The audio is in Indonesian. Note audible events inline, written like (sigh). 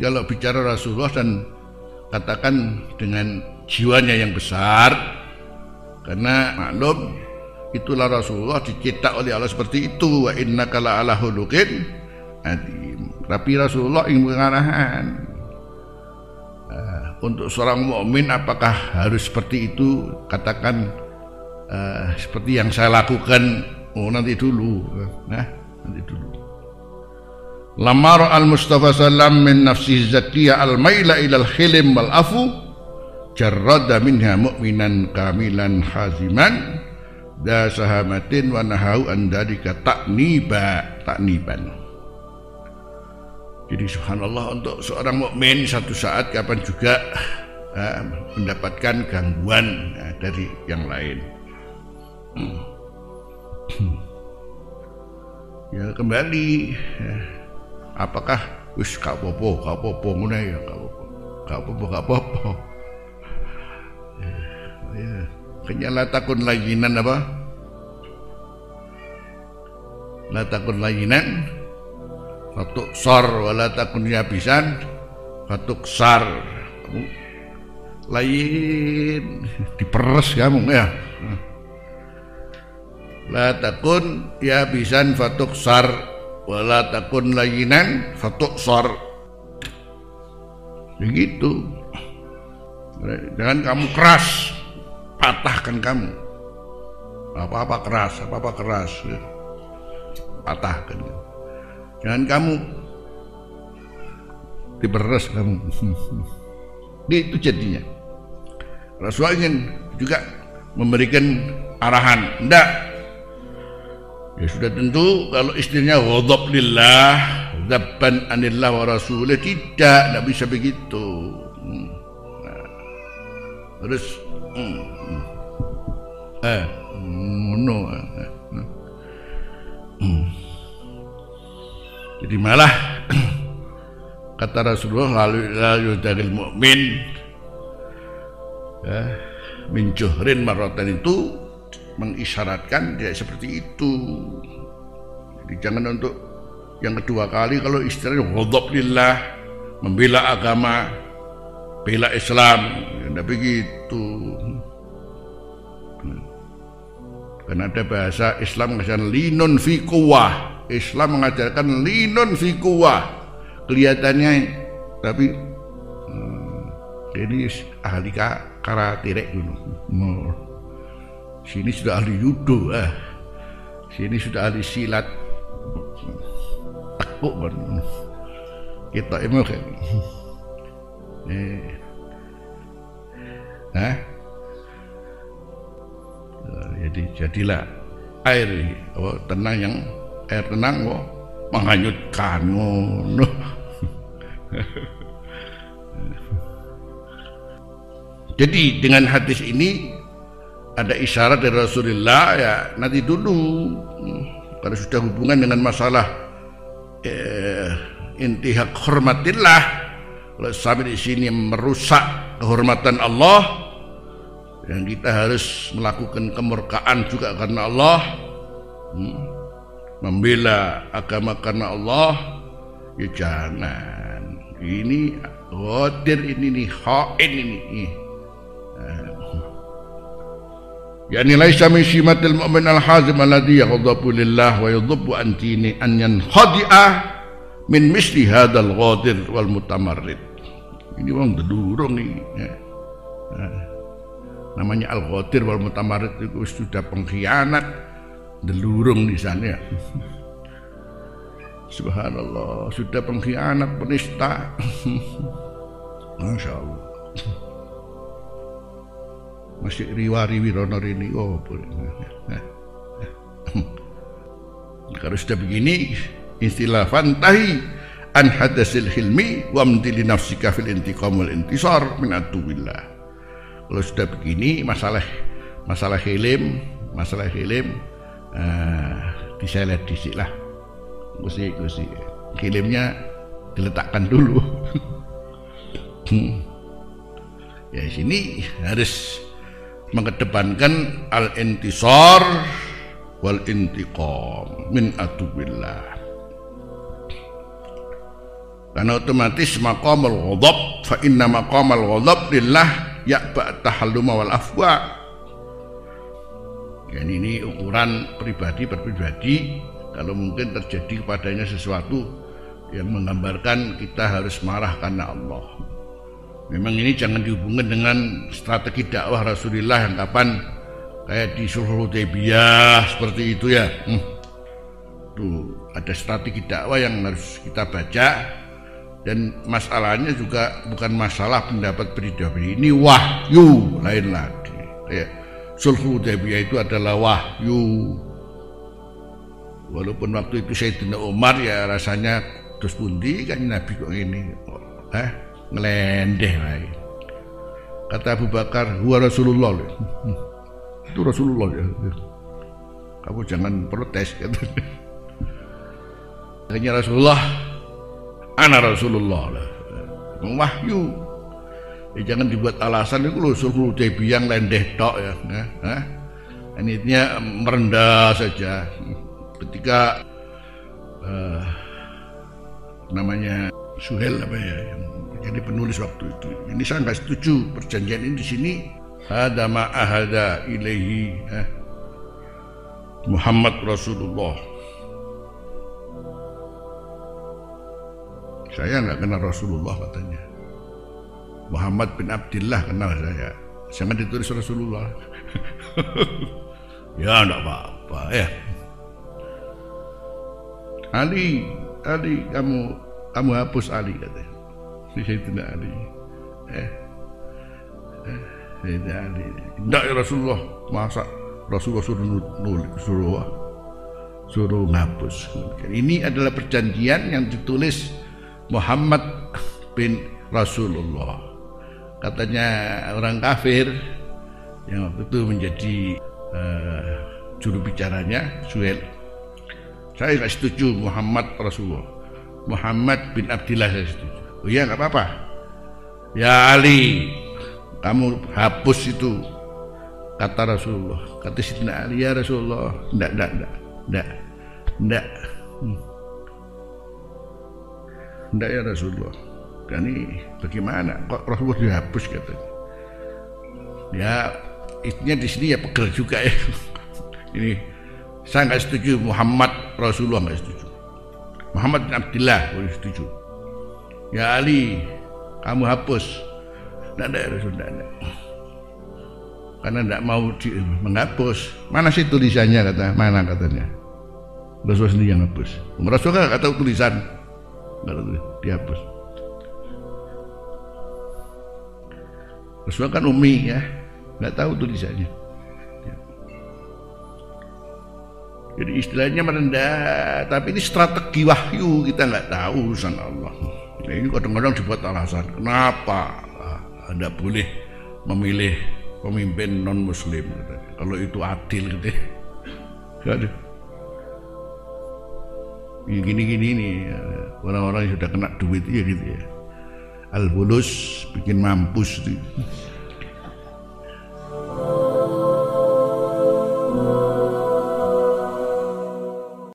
Kalau bicara Rasulullah dan katakan dengan jiwanya yang besar karena maklum itulah Rasulullah dicetak oleh Allah seperti itu. Wa innaka la ala hulukin adim. Tapi Rasulullah ingin pengarahan uh, untuk seorang mukmin apakah harus seperti itu? Katakan uh, seperti yang saya lakukan oh nanti dulu. Nah nanti dulu Lamar al-Mustafa sallam min nafsi zakiyah al-maila ila al-khilim wal-afu jarrada minha mu'minan kamilan haziman da sahamatin wa nahahu an dalika takniba takniban jadi subhanallah untuk seorang mukmin satu saat kapan juga uh, mendapatkan gangguan uh, dari yang lain. (clears throat) Ya kembali uh, apakah wis gak apa-apa gak apa-apa ngono ya gak apa-apa. Gak apa-apa gak apa-apa. Ya kenyala takun laginan apa? La takun laginan fatuk sar wala takun yabisan fatuk sar. Lain. (laughs) Diperes kamu ya. La takun yabisan fatuk sar wala takun layinan sor begitu. Jangan kamu keras patahkan kamu. Apa-apa keras apa-apa keras. Patahkan. Jangan kamu diberes kamu. Itu jadinya. Rasulullah ingin juga memberikan arahan. Enggak Ya sudah tentu kalau istrinya ghadab lillah, zabban anillah wa rasulih tidak, tidak bisa begitu. Hmm. Nah. Terus hmm. hmm. eh no. Eh, hmm. Jadi malah (clears throat) kata Rasulullah lalu dari mukmin eh, min maratan itu mengisyaratkan tidak seperti itu. Jadi jangan untuk yang kedua kali kalau istilahnya ghadab lillah, membela agama, bela Islam, tidak begitu. Karena ada bahasa Islam mengajarkan linun fi kuwah. Islam mengajarkan linun fi kuwah. Kelihatannya tapi hmm, ini ahli karate dulu. Sini sudah ahli judo, eh. Sini sudah ahli silat. Tekuk kan. Kita emang kan. Eh. Hah? Jadi jadilah air oh, tenang yang air tenang oh, menghanyutkan oh, (laughs) Jadi dengan hadis ini ada isyarat dari Rasulullah ya nanti dulu. Kalau sudah hubungan dengan masalah eh, intihak hormatillah. Kalau sampai di sini merusak kehormatan Allah. Dan kita harus melakukan kemurkaan juga karena Allah. Hmm, membela agama karena Allah. Ya jangan. Ini wadir ini nih ini يعني ليس من سمة المؤمن الحازم الذي يغضب لله ويضب عن دينه أن ينخدع من مثل هذا الغادر والمتمرد ini orang delurung nih ya. nah, namanya al-ghadir wal mutamarid itu sudah pengkhianat delurung di sana ya. (laughs) subhanallah sudah pengkhianat penista (laughs) masya Allah masih riwari wirono ini oh kalau sudah begini istilah fantahi an hadasil hilmi wa mdili nafsika fil wal intisar min atubillah kalau sudah begini masalah masalah hilim masalah hilim uh, eh, diselet disik lah. Kusi kusi hilimnya diletakkan dulu. (laughs) Hmm. ya sini harus mengedepankan al-intisar wal intiqam min atubillah karena otomatis maqamul ghadab fa inna maqamal ghadab lillah ya'ba tahalluma wal afwa. Dan ini ukuran pribadi per pribadi kalau mungkin terjadi kepadanya sesuatu yang menggambarkan kita harus marah karena Allah memang ini jangan dihubungkan dengan strategi dakwah Rasulullah yang kapan? Kayak di Sulh Hudaybiyah seperti itu ya. Hmm. tuh ada strategi dakwah yang harus kita baca. Dan masalahnya juga bukan masalah pendapat pribadi. Ini wahyu lain lagi. Kayak sulh Hudaybiyah itu adalah wahyu. Walaupun waktu itu Sayyidina Umar ya rasanya terus pundi kan Nabi kok ini eh ngelendeh lagi kata Abu Bakar huwa Rasulullah. (laughs) Itu Rasulullah ya. Kamu jangan protes katanya akhirnya Rasulullah. Anak Rasulullah lah. Wahyu. Ya, jangan dibuat alasan itu loh suruh biang lendeh tok ya. Nah, ini merendah saja. Ketika uh, namanya Suhel apa ya yang jadi penulis waktu itu ini saya nggak setuju perjanjian ini di sini ada ma'ahada ilaihi eh, Muhammad Rasulullah Saya nggak kenal Rasulullah katanya. Muhammad bin Abdullah kenal saya. Jangan ditulis Rasulullah. (laughs) ya enggak apa-apa ya. Ali, Ali kamu kamu hapus Ali katanya. Si Sayyidina Ali. Eh. Eh, Sayyidina Ali. Enggak ya Rasulullah. Masa Rasulullah suruh nulis suruh suruh ngapus. Ini adalah perjanjian yang ditulis Muhammad bin Rasulullah katanya orang kafir yang waktu itu menjadi uh, juru bicaranya Suhel saya nggak setuju Muhammad Rasulullah Muhammad bin Abdullah saya setuju oh iya nggak apa-apa ya Ali kamu hapus itu kata Rasulullah kata Sidina Ali ya Rasulullah ndak ndak ndak ndak ndak hmm. Ya Rasulullah. Ini bagaimana? Kok Rasulullah dihapus katanya? Ya, intinya di sini ya pegel juga ya. (laughs) Ini saya nggak setuju Muhammad Rasulullah nggak setuju. Muhammad bin Abdullah boleh setuju. Ya Ali, kamu hapus. Tidak ada Rasul, tidak ada. Karena tidak mau di, menghapus. Mana sih tulisannya kata? Mana katanya? Rasul sendiri yang hapus. Rasul kan tahu tulisan dihapus Rasulullah kan umi ya nggak tahu tulisannya jadi istilahnya merendah tapi ini strategi wahyu kita nggak tahu urusan Allah. Nah, ini kadang-kadang dibuat alasan kenapa anda boleh memilih pemimpin non muslim kalau itu adil gitu ya. Gini-gini nih orang-orang yang sudah kena duit ya gitu ya. Al bulus bikin mampus gitu.